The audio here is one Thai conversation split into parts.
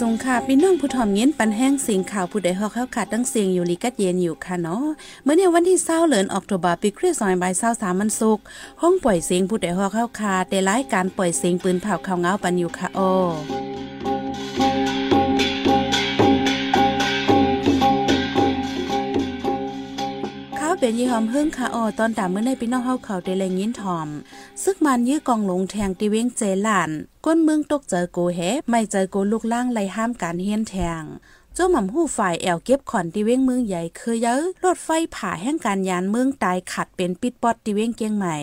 สงค่ะพี่น้องผู้ถ่อมเย็นปันแห้งเสียงข่าวผู้ใดฮอกเข้าขาดตั้งเสียงอยู่ลีกัดเย็นอยู่ค่ะเนาะเมื่อในวันที่เศร้าเหลินออกตุบาปีคริสต์ศักราชเศร้าสามันสุกห้องปล่อยเสียงผู้ใดฮอกเข้าขาดได้รายการปล่อยเสียงปืนเผาข่าวเงาปันอยู่ค่ะโอาเป็นยี่หอมเฮิงคาออตอนตามเมื่อในพี่น้องเฮาเขาได้แรงยินถอม ซึกมันยื้อกองหลงแทงตีเว้งเจลาน ก้นเมืองตกเจอโกแฮไม่เจอโกลูกล่างไล่ห้ามการเฮียนแทง จ้าหม่ำหู้ฝ่ายแอวเก็บขอนที่เว้งเมืองใหญ่เคยเยอะรถไฟผ่าแห่งการยานเมืองตายขัดเป็นปิดปอดที่เว้งเกียงใหม่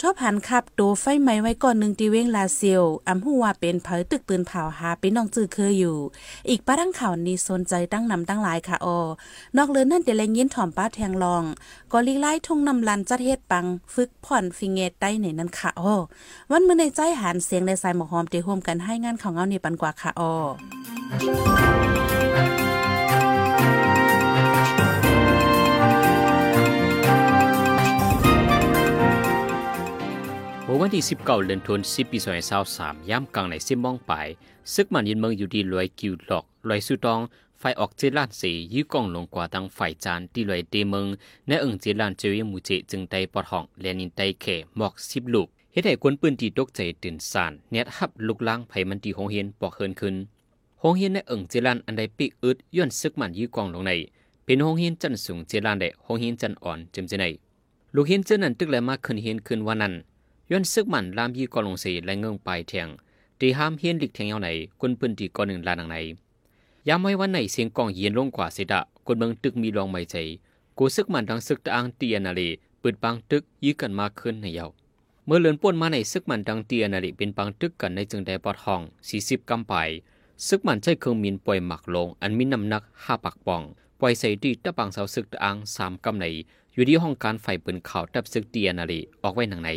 ชอบหันขับโตไฟไหม้ไว้ก่อนหนึ่งที่เว้งลาเซียวอำหู้ว่าเป็นเผยตึกปืนเผาหาเป็นน้องจื้อเคยอยู่ อีกป้าทั้งข่าวนี้สนใจตั้งนำตั้งหลายค่ะออนอกเลือนั่นเดลงยินถ่อมป้าแทงลอง ก็ลีไล่ทุ่งนำลันจัดเฮ็ดปัง ฝึกผ่อนฟิงเงตใต้ในนั้นค่ะออวันมื้อในใจหันเสียงในสายหมอกหอมเตโฮมกันให้งานของเงานี่ปันกว่าค่ะออ วันที่ 19เดือนธันวาคมปี2023ย่ำกลางในซิมมองไปซึกมันยินเมืองอยู่ดีลอยกิวหลอกลอยสุตองไฟออกเจลานสียื้อกองลงกว่าตั้งไฟจานที่ลอยเตเมืองในเอิงเจลานเจวิมูเจจึงไตปอดห้องแลนินไตเขหมอกสิบลูกเฮ็ดให้คนปืนตีตกใจตื่นสานเน็ตฮับลุกล้างไผมันตีหงเฮียนปอกเฮินขึ้นหงเฮียนในเอิงเจลานอันใดปิกอึดย้อนซึกมันยื้อกองลงในเป็นหงเฮียนจันสูงเจลานได้หงเฮียนจันอ่อนจึมจะในลูกเฮียนเจนั้นตึกแลมาขึ้นเฮียนขึ้นวันนั้น ย้อนซึกมันลามยีกอลงสีและเงืองไปเทียงตีห้ามเฮียนหลิกเทียงเยาไหนกุนปืนตีกอหนึ่งลานังไหนยามไว้วันไหนเสียงกองเย็นลงกว่าเสดะคนเมืองตึกมีรองไม่ใจกูซึกมันดังซึกตะอังเตียนาลีปืนปังตึกยื้อกันมากขึ้นในเยาเมื่อเลือนป่วนมาในซึกมันดังเตียนาลีเป็นปังตึกกันในจึงได้ปอดห้องสี่สิบกำไปซึกมันใช้เครื่องมินปล่อยหมักลง อันมีน้ำหนักห้าปักปองปล่อยใส่ดีตะปังเสาซึกตะอังสามกำไหนอยู่ที่ห้องการไฟปืนข่าวตับซึกเตียนาลีออกไว้หนังใน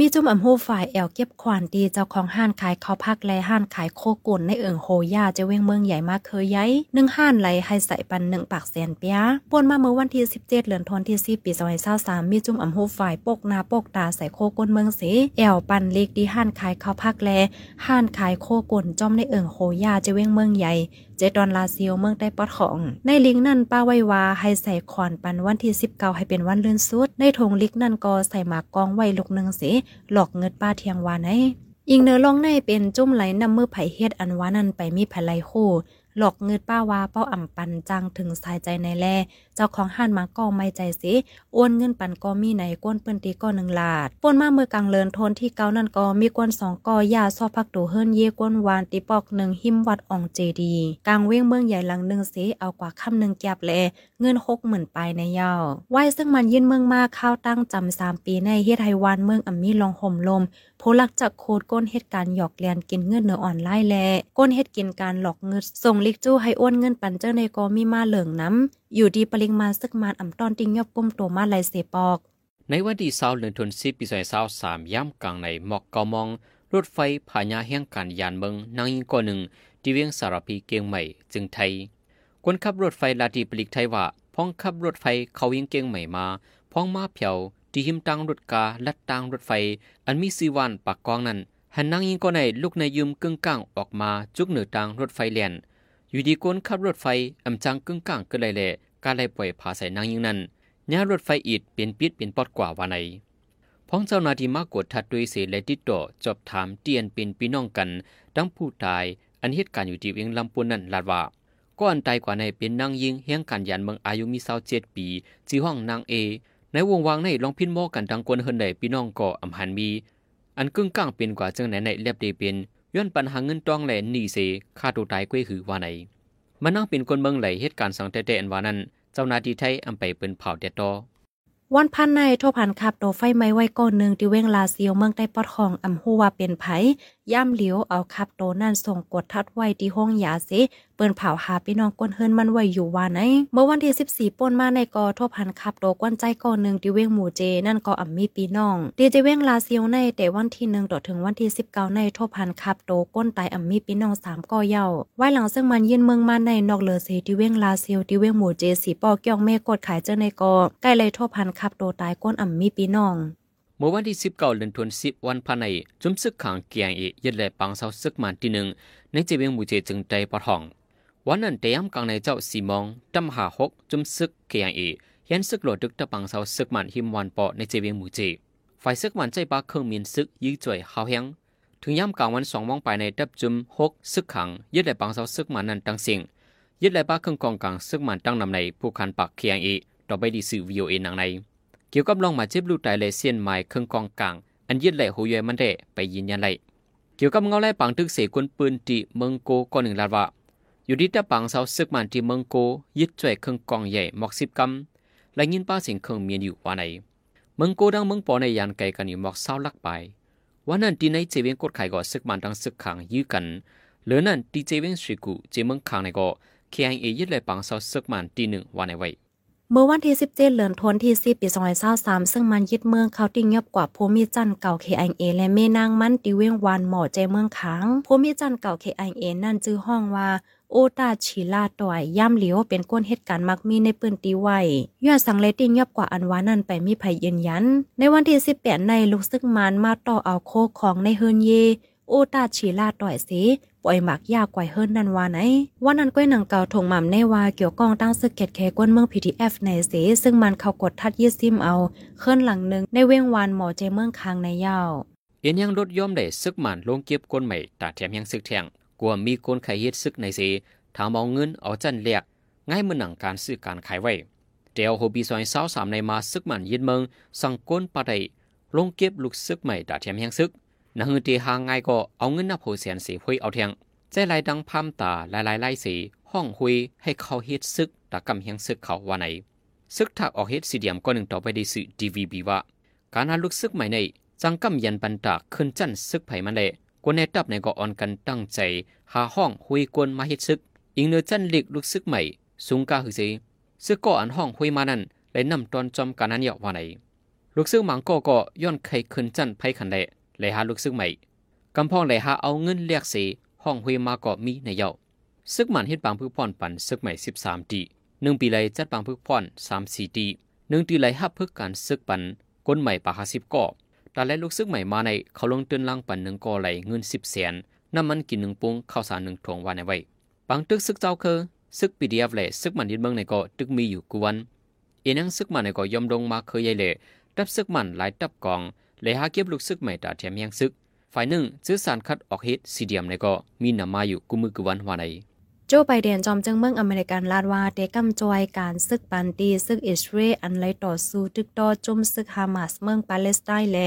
มีจุ่มอำหูฝ่ายแอลเก็บขวานตีเจ้าของห้านขายข้าวพักและห้านขายโคกุนในเอิงโฮย่าจะเว้งเมืองใหญ่มากเคยย้ายหนึ่งห้านไหลให้ใส่ปันหนึ่งปากแสนเปียปวนมาเมื่อวันที่ 17 เดือนธันวาคมปี2023มีจุ่มอำหูฝ่ายปกนาปกตาใส่โคกุนเมืองเสแอลปันเล็กดีห้านขายข้าวพักและห้านขายโคกุนจอมในเอิงโฮย่าจะเว้งเมืองใหญ่ เจดอนลาซิโอเมืองได้ปอดของ ในลิงนั่นป้าไว้ว่าให้ใส่ขอนปันวันที่ 19 ให้เป็นวันเลื่อนสุด ในทงลิกนั่นก็ใส่หมากกองไว้ลูกหนึงสิหลอกเงินป้าเทียงวานไออิงเนื้อลองในเป็นจุ่มไหลนำมือไผ่เฮ็ดอันวานั่นไปมีไผ่ไหลคู่หลอกเงินป้าว่าเป้าอ่ำปันจังถึงสายใจในแล เจ้าของห้านมาก็ไม่ใจสิอ้วนเงินปันก็มีในก้นเปิ้นตีก็หนึ่งลาดป่นมาเมื่อกลางเลินทนที่เก้านั่นก็มีก้นสองกอยาซอพักตูเฮิรนเย่ก้นวานตีปอกหนึ่งหิมวัดอ่องเจดี กลางเว้งเมืองใหญ่หลังหนึ่งสิเอากว่าคำหนึ่งแกบแลเงินหกหมื่นไปในยาวไว้ซึ่งมันยื่นเมืองมาข้าวตั้งจำสามปีในเฮ็ดไฮวานเมืองอ่ำมีลองห่มลมผู้ลักจากโคดก้นเหตุการณ์หยอกเลียนกินเงินเนื้ออ่อนไล่แลก้นเหตุกินการหลอกเงินส่งลิกจู้ให้อ้วนเงินปันเจ้าในกอมีมาเหลืองน้ำอยู่ดีปริงมาซึกมานอ่ำตอนติงยอบก้มโตมาไลเสปอก ในวันที่เศร้าเดือนธันวาคมปีสองพันสามย่ำกลางในหมอกกามอง รถไฟผ่านยาแห่งการยานเมืองนางยิงก่อหนึ่งที่เวียงสารพีเกียงใหม่จึงไทยคนขับรถไฟลาดีปลิกไทยว่าพ้องขับรถไฟเขายิงเกียงใหม่มาพ้องมาเพียวที่หิมตังรถกาลัดตังรถไฟ อันมีสีวันปากกองนั้นหันนางยิงก็ในลูกในยืมกึ่งก้างออกมาจุกเหนือตังรถไฟเลียน อยู่ดีก้นขับรถไฟอำจังกึ่งก้างก็เลยแหละการไล่ปล่อยผาใส่นางยิงนั้นย่ารถไฟอีดเป็นปิดเป็นปอดกว่าวันไหนพ้องเจ้านาทีมากกดทัดด้วยเสและติดต่อจอบถามเตียนเป็นพี่น้องกันดังผู้ตาย อันเหตุการณ์อยู่ที่เวียงลำพูนนั้นลาดว่าก็อันตายกว่าในเป็นนางยิงเฮียงการยันเมืองอายุมีเศร้าเจ็ดปีจีห้องนางเอ ในวงวางในลองพินโมกันดังกวนเฮินใดพี่น้องก่ออำหันมี อันกึ่งก้างเป็นกว่าจังไหนในเรียบเดเป็น ย้อนปัญหาเงินตองแหลนหนีเสฆ่าตัวตายกวยหือว่าไหนมันนั่งเป็นคนเมืองไหลเหตุการณ์สังเตเตอันว่านั้น เจ้านาทีไทยอำไปเป็นเผาเดตอวันพันในโทพันขับโดไฟไม้ไว้ก้อนหนึ่งที่เว้งลาเซียวเมืองใต้ปอดของอำหัวเป็นไผ ย่ำเหลียวเอาขับโตนั่นส่งกดทัดไว้ที่ห้องยาสิเปิ้นเผาหาพี่น้องก้นเฮินมันไว้อยู่ว่าไหนเมื่อวันที่14ป่นมาในกอโทพันขับโตก้นใจก้อนหนึ่งที่เว้งหมู่เจ นั่นก็อ่ำมีพี่น้องดีเจเว้งลาเซียวในแต่วันที่หนึ่งต่อถึงวันที่19ในโทพันขับโตก้นตายอ่ำมีพี่น้อง3ก่อเย้าไว้หลังซึ่งมันยื่นเมืองมาในนอกเลอเซที่เว้งลาเซียวที่เว้งหมู่เจสีปอกยองเมกดขายเจ้าในกอใกล้เลยโทพันขับโตตายก้นอ่ำมีปีน้อง เมื่อวันที่ 19เดือนธันวาคมวันพันในจุมซึกขังเกียงเอยึดแลปังเซาซึกมันที่หนึ่งในเจเวงมูเจจึงใจปะทองวันนั้นเตยมกังในเจ้าสีมองตำหาหกจุมซึกเกียงเอยันซึกโหลดึกตะปังเซาซึกมันหิมวันปอในเจเวงมูเจฝ่ายซึกมันใจปาเครื่องมีนซึกยื้อจ่วยเฮาเฮงถึงย่ำกลางวันสองมองไปในดับจุมหกซึกขังยึดแลปังเซาซึกมันนั้นตั้งสียงยึดแลปาเครื่องกองกลางซึกมันตั้งนำในผู้คันปักเกียงเอต่อไปดีสื่อวีโอเอหนังใน เกี่ยวกับลองมาเจ็บลูกไตเลยเสียนไม้เครื่องกองกลาง อันยึดไหลหูยมันได้ไปยืนยันไหลเกี่ยวกับเงาไล่ปังทึกเสกวนปืนที่เมืองโกก่อนหนึ่งลาดว่าอยู่ที่ตะปังเสาซึกมันที่เมืองโก ยึดจ่วยเครื่องกองใหญ่หมอกสิบกำและยินป้าเสียงเครื่องเมียนอยู่ว่าไหนเมืองโกดังเมืองปอในยานไกลกันอยู่หมอกเศร้าลักไปวันนั้นที่ในเจเวียงกดไข่ก็ซึกมันดังซึกขังยื้อกันเหลือนั้นที่เจเวียงสริกูเจเมืองขังในก็เคียงเอยึดไหลปังเสาซึกมันที่หนึ่งวันในไว้ เมื่อวันที่ 17เดือนธันวาคมที่10ปี2023ซึ่งมันยึดเมืองเขาติงยบกว่าภูมิจันเก่า KIA และแม่นางมันติเวงวานหมอใจเมืองค้างภูมิจันเก่า KIA นั่นจื้อห้องว่าโอตาชีลาต่อยย่ำเหลียวเป็นก้นเหตุการณ์มักมีในปืนตีไว้ย้อนสังเลติงยบกว่าอันวานั่นไปมีภัยยืนยัน ในวันที่ 18 ในลูกซึกมันมาต่อเอาโคของในเฮินเย โอตาชีลาต่อยสิปล่อยหมักยากกว่าเฮิรนนันวาไหนว่านั้นก้อยหนังเก่าถงหม่ำในว่าเกี่ยวกองตั้งซึกเกตแคกวนเมือง PTF ในเสซึ่งมันเขากดทัดยี่ซิมเอาเคลื่อนหลังหนึ่งในเว้งวานหมอเจเมืองคางในยาวเอ็นยังรถย่อมได้ซึกมันลงเก็บก้นใหม่ตาแถมยังซึกแทงกลัวมีคนไขเฮ็ดซึกในเสถามเอาเงินเอาจันเลียกง่ายเมื่อหนังการซื้อการขายไว้เดียวโฮบีซอยเศร้าสามในมาซึกมันยินเมืองสั่งก้นปะไดลงเก็บลูกซึกใหม่ตาแถมยังซึก นังตีหางง่ายก็เอาเงินนับโหเสียนสีพุยเอาเทียงใจลายดังพามตาลายลายไล่สีห้องหุยให้เขาเฮ็ดซึกตะกำเฮียงซึกเขาว่าไหนซึกถักออกเฮ็ดสีเดียมก็หนึ่งต่อไปด้สื่อดีวีบีว่าการหาลูกซึกใหม่ในจังกำยันปันตาขึ้นจันซึกไผ่มันเลยกวนในตับในก็อ่อนกันตั้งใจ หาห้องหุยกวนมาเฮ็ดซึก อิงเนื้อจันเล็กลูกซึกใหม่สูงกาหือสีซึกก็อันห้องหุยมานั้นเลยนำตอนจอมการนั้นเหยาะว่าไหนลูกซึกหมังก็ก็ย้อนไข่ขึ้นจันไผ่ขันเลย เลยหาลูกซึกใหม่กำพองเลยหาเอาเงินเรียกเสห้องหุยมาก็มีในเยาซึกมันเฮ็ดบางพึกพ่อนปันซึกใหม่สิบสามตีหนึ่งปีไรจัดบางพึกพ่อนสามสี่ตีหนึ่งตีไรฮับพึกการซึกปันก้นใหม่ปากหาสิบก่อแต่และลูกซึกใหม่มาในเขาลงเตือนลังปันหนึ่งก่อไหลเงินสิบแสนน้ำมันกินหนึ่งปุงข้าวสารหนึ่งถวงวันในไว้บางตึกซึกเจ้าคือซึกปีเดียฟเลยซึกมันยินเมืองในก็ตึกมีอยู่กวนเอ็นังซึกมันในก็ยอมลงมาเคยใหญ่เลยตับซึกมันหลายตับกอง เลยหาเก็บลูกซึกใหม่ตาแถมยังซึก ฝ่ายหนึ่งซื้อสารคัดออกฮิตซีเดียมในก็มีนามาอยู่กุมือกุวันวาใน โจไบเดนจอมจึงเมืองอเมริกันลาดว่าเตกัมจอยการซึกปันตีซึกอิสราเอลอันไลต่อสู้ตึกต่อจุ่มซึกฮามาสเมืองปาเลสไตน์แล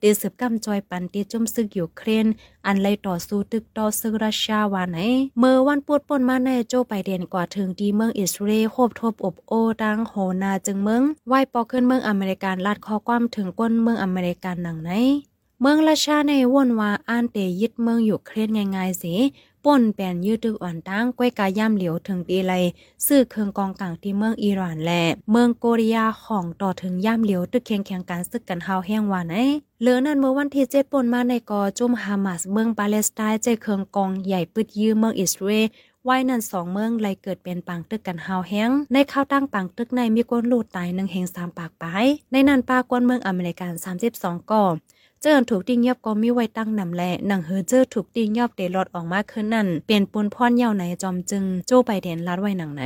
เดสืบกัมจอยปันตีจุ่มซึกยูเครนอันไลต่อสู้ตึกต่อซึกรัสเซียวาไหนเมื่อวันปูดป่นมาในโจไบเดนกว่าถึงดีเมืองอิสราเอลโคบทบอบโอดังโหนาจึงเมืองไหวปอขึ้นเมืองอเมริกันลาดข้อความถึงก้นเมืองอเมริกันหนังไหนเมืองราชาในว่นว่าอ่านเตยึดเมืองอยู่เครียดง่ายๆสิ ป่นแปนยืดตึกอ่อนตั้งก้วยกาย่ำเหลียวถึงตีไลซื้อเครื่องกองกลางที่เมืองอิหร่านและเมืองโกริยาของต่อถึงย่ำเหลียวตึกเคียงแข่งการซึกกันเฮาแห้งวานไอเหลือนั้นเมื่อวันที่เจ็ดป่นมาในกอจุ่มฮามาสเมืองปาเลสไตน์ใจเครื่องกองใหญ่ปึดยื้อเมืองอิสราเอลไว้นั่นสองเมืองเลยเกิดเป็นปังตึกกันเฮาแห้ง ในข้าวตั้งปังตึกในมีก้นลูดตายหนึ่งเฮงสามปากไปในนั้นปากวนเมืองอเมริกัน32ก่อ เจิ้นถูกติ้งยอบก็มีไว้ตั้งนำแลหนังเฮอเจอถูกติ้งยอบเตลอดออกมาขึ้นนั่นเปลี่ยนปุนพ่อนเย่าไหนจอมจึงโจไปเดนลัดไว้หนังไหน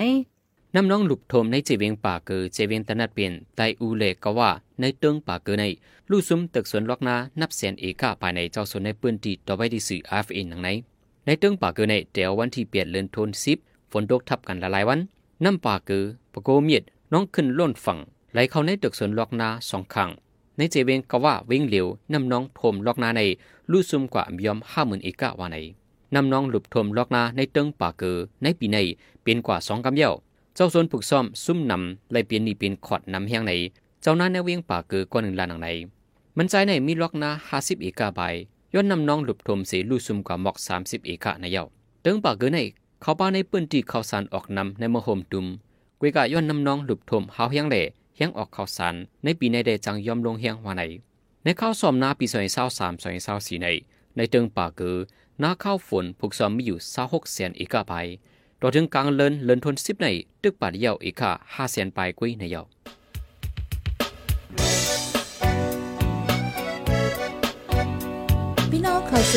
น้ำน้องหลุบโทมในเจเวียงป่าเกอเจเวียงตนัดเปลี่ยนไตอูเลกว่าในเติงป่าเกอในลู่ซุ้มตึกสวนล็อกนานับแสนเอกาภายในเจ้าสวนในปืนตีต่อไปที่สื่ออาฟเอ็นหนังไหนในเติงป่าเกอในเดี๋ยววันที่เปลี่ยนเลือนทนซิบฝนตกทับกันละลายวันน้ำป่าเกอปะโกเมียดน้องขึ้นล้นฝั่งไหลเข้าในตึกสวนล็อกนาสองข้ง ในเจเวงก็ว่าวิ่งเหลียวนำน้องทมลอกนาในลู่ซุมกว่ามยอมห้าหมื่นเอกะว่าในนำน้องหลุบทมลอกนาในเติงป่าเกอในปีในเป็นกว่าสองกำเย้าเจ้าส่วนผูกซ่อมซุ่มนำไล่เปลี่ยนนี่เป็นขอดนำแห้งในเจ้าหน้าในเวียงป่าเกอกว่าหนึ่งล้านหนังในมันใจในมีลอกนาห้าสิบเอกะใบย้อนนำน้องหลุบทมเสีลู่ซุมกว่าหมอกสามสิบเอกะในเย้าเติงป่าเกอในเขาป้าในปื้นที่เขาสารออกนำในมโหมตุมกุยกะย้อนนำน้องหลุบทมเฮาเฮียงเล่ เฮียงออกข่าวสารในปีในเดจังยอมลงเฮียงวันไหนในข้าวสอมนาปีสอยเศร้าสามสอยเศร้าสี่ใน ในเติงป่าเกือนาข้าวฝนผูกสอมมีอยู่เศร้าหกแสนอีกาไปต่อถึงกลางเลินเลินทนสิบในตึกป่าเดียวอีกาห้าแสนไปกุ้ยในเยา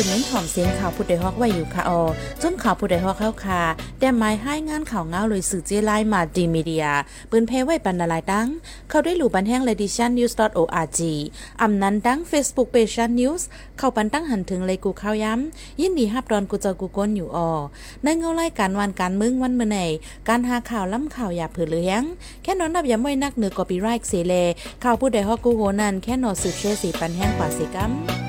สึกเน้นถ่อมเสียงข่าวผู้ใดฮอกไว้อยู่ค่ะออจนข่าวผู้ใดฮอกเข้าค่ะแต่หมายให้งานข่าวเงาเลยสื่อเจไลมาดีมีเดียปืนเพไว้ปันนาลายดังเข้าได้หลู่บันแห้ง l e d i t i o n news org อำนั้นดัง Facebook page news เข้าปันตั้งหันถึงเลยกูข้าวย้ำยินดีฮับดอนกูเจอกูก้นอยู่ออในเงาไล่การวันการมึงวันเมื่อไหนการหาข่าวล้ำข่าวอย่าเผือเลี้ยงแค่นอนนับย้ำไว้นักเหนือกอปีไรค์เสเลข่าวผู้ใดฮอกกูโหนันแค่นอสืบเชสีปันแห้งกว่าสิกัม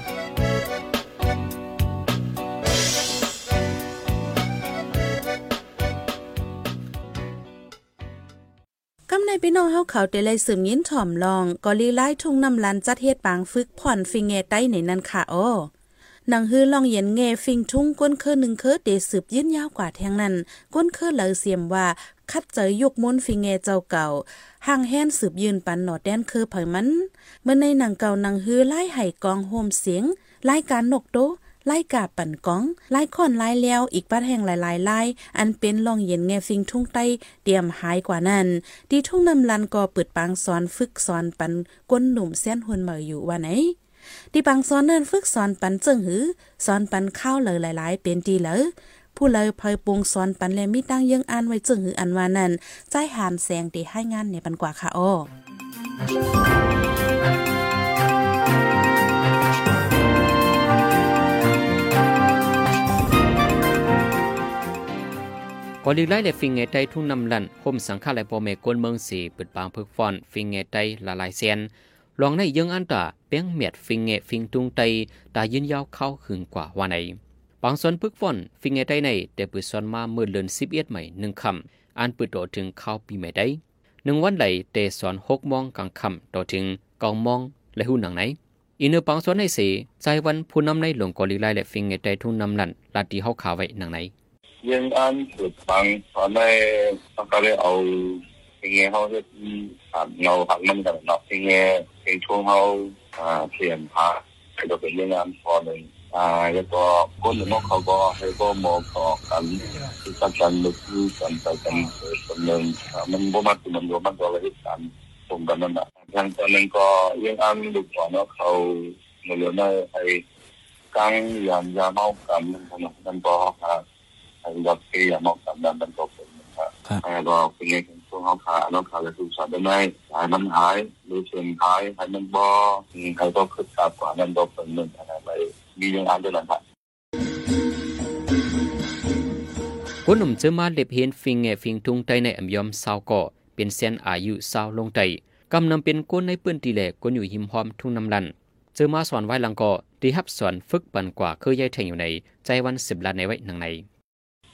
ในพี่น้องเฮาเขาเตเลยสืมยินถ่อมลองก็ลีไล่ทุ่งน้ำลันจัดเฮ็ดปางฝึกผ่อนฟิงเงใต้ในนั้นค่ะอ้นังฮือลองเย็นเงฟิงทุ่งก้นเคอหนึ่งเคอเดสืบยืนยาวกว่าแทงนั้น ก้นเคอเหลอเสียมว่าคัดเจอยกมุนฟิงเงเจ้าเก่าห่างแห่นสืบยืนปันหนอดแดนคือเผยมัน เมื่อในหนังเก่านังฮือไล่ไห่กองโฮมเสียงรายการนกโต ไล่กาปั่นก้องไล่ค่อนไล่แล้วอีกปัดแห่งหลายๆไล่อันเป็นลองเย็นแงฟิงทุ่งใต้เตรียมหายกว่านั้นดีทุ่งนำลันก็เปิดปางสอนฝึกสอนปันก้นหนุ่มเส้นหุนเหมออยู่ว่าไหนดีปังสอนนั้นฝึกสอนปันเจิงหือสอนปันข้าวเลยหลาย ๆ เป็นดีเลยผู้เลยพยปวงสอนปันและมีตั้งยังอ่านไว้จึงหืออันว่านั้นใจหามแสงตีให้งานในปันกว่าค่ะอ้อ อลีไลและฟิงเงไตทุ่งนำลันคมสังฆาและปอเมกวนเมืองสีเปิดปางพึกฟอนฟิงเงไตละลายเซียนลองในยังอันตาเปียงเมียดฟิงเงฟิงตุงไตตายืนยาวเข้าขึงกว่าว่าไหนบางส่วนพึกฟอนฟิงเงไตในแต่ปืดซอนมาเมื่อเลือนสิบเอ็ดใหม่หนึ่งคำอันปืดโตถึงเข้าปีใหม่ได้หนึ่งวันไหลเตสอนหกมองกลางคำต่อถึงกองมองและหูหนังไหนอินเนอร์ปังส่วนในสีใจวันผู้นำในหลวงกอลีไลและฟิงเงไตทุ่งนำลันลาตีเฮาขาไว้หนังไหน ยังอันสุดฟังตอนในตั้งแต่เอาสิ่งเขาจะอ่าเราหักมันกันเนาะสิ่งสิ่งช่วงเขาอ่าเปลี่ยนพาให้เราเป็นยังงานพอหนึ่งอ่าแล้วก็คนหนึ่งเขาก็ให้ก็มองต่อกันที่ตั้งใจลึกกันไปกันคนหนึ่งมันบ่มาตัวมันบ่มาตัวอะไรกันตรงกันนั่นแหละทางตอนนึงก็ยังอันลูกก่อนเนาะเขาเมื่อเรื่องนั้นไอ้กังยามยาเมากันนก็หาวัดเกียมอกสำนันบันทบเป็นครับแล้วก็อ่า ยมันหายหรือเสียงหายหายมันบ่ใครก็คึกคักกว่านั้นก็เป็นหนึ่งอะไรมีอย่างนั้นด้วยนะครับคนหนุ่มเจอมาเล็บเห็นฟิงเงฟิงทุงไตในอำยอมสาวก่อเป็นเส้นอายุสาวลงไตกำนำเป็นก้นในปื้นตีแหลกก้นอยู่หิมหอมทุ่งน้ำลันเจอมาสอนไว้ลังก่อดีฮับสอนฝึกปันกว่าเคยย่ายแทงอยู่ใน ใจวันสิบล้านในไว้หนังใน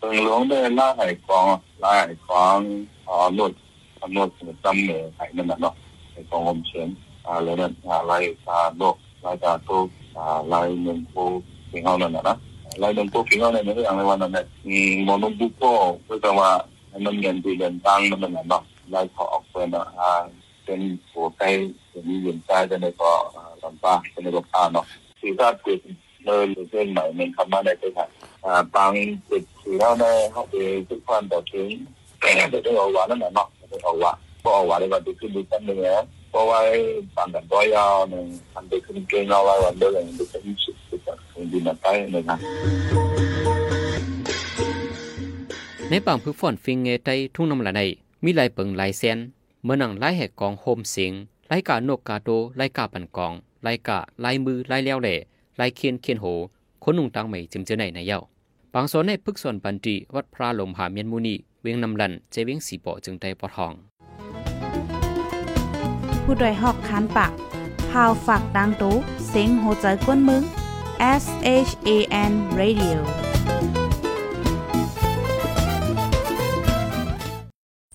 成龙的《南海光》，《南海光》啊，诺啊诺什么张美海那么诺，海光我们全啊来了啊来啊诺来打都啊来能够平衡了呢，来能够平衡了那个样的话呢，嗯，我们不过为什么我们面对人当那么难呢？来考分了啊，跟我该跟人在的那个啊，什么吧，跟那个啊喏，其他就是。 คือถ้าเกิดเลยเส้นใหม่มันทำมาได้ได้อ่าบางจุดที่เราได้เขาไปทุกคนต่อถึงแต่จะได้เอาวานั่นแหละเนาะจะเอาว่าก็เอาว่าได้ว่าจะขึ้นดูกันเลยเพราะว่าบางกันตัวยาวเนี่ยทำไปขึ้นเก่งเอาไว้วันเดียวเลยดูกันสุดสุดๆดีมาไปเลยนะในบางพื้นฝนฟิงเงไตทุ่งน้ำละในมีลายเปิงลายเซนเมื่อนังลายแหกกองโฮมเสียงลายกาโนกกาโตลายกาปันกองลายกาลายมือลายเลี้ยวเล่ ลายเคียนเคียนโหคนนุ่งตังไม่จึงเจอไหนในเย้าบางส่วนในพึกส่วนปันตีวัดพระลมหาเมียนมุนีเวียงนำลันเจเวียงสีปอจึงได้ปอทอง ผู้ดยหอกคันปากพาวฝากดังตู้เสียงโหใจกวนมึง S H A N Radio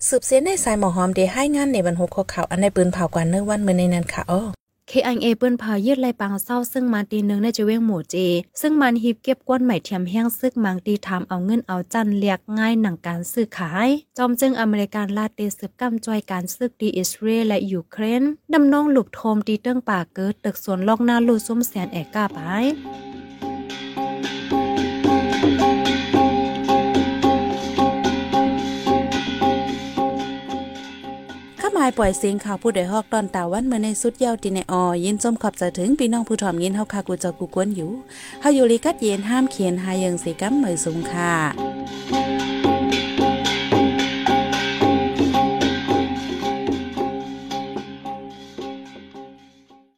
สืบเสียในสายหมอหอมเดให้งานในบรรหุกข่าวอันในปืนเผากว่าเนื้อวันเมื่อในนั้นค่ะอ้อ KIA เปิ้นพายืดไลปังเศร้าซึ่งมาตีนึงในจะเว้งหมู่เจ ซึ่งมันฮีบเก็บก้นใหม่เทียมแห้งซึกมังตีทามเอาเงินเอาจันเรียกง่ายหนังการซื้อขาย จอมจึงอเมริกันลาเตสืบกำจอยการซึกดีอิสราเอลและยูเครนดำน้องหลุบโทมตีเติ้งป่าเกิดตึกสวนลอกหน้าลูซุ้มแสนแอกกาไปายปล่อยเสียงข่าวผู้ใดฮอกตอนตาวันเมื่อในสุดเยาวติในออยินจมขอบจะถึงพี่น้องผู้ถ่อมยินเฮาคากูจอกูกวนอยู่เฮาอยู่ลีกัดเย็นห้ามเขียนหายังสีกัมเหมยสูงค่ะ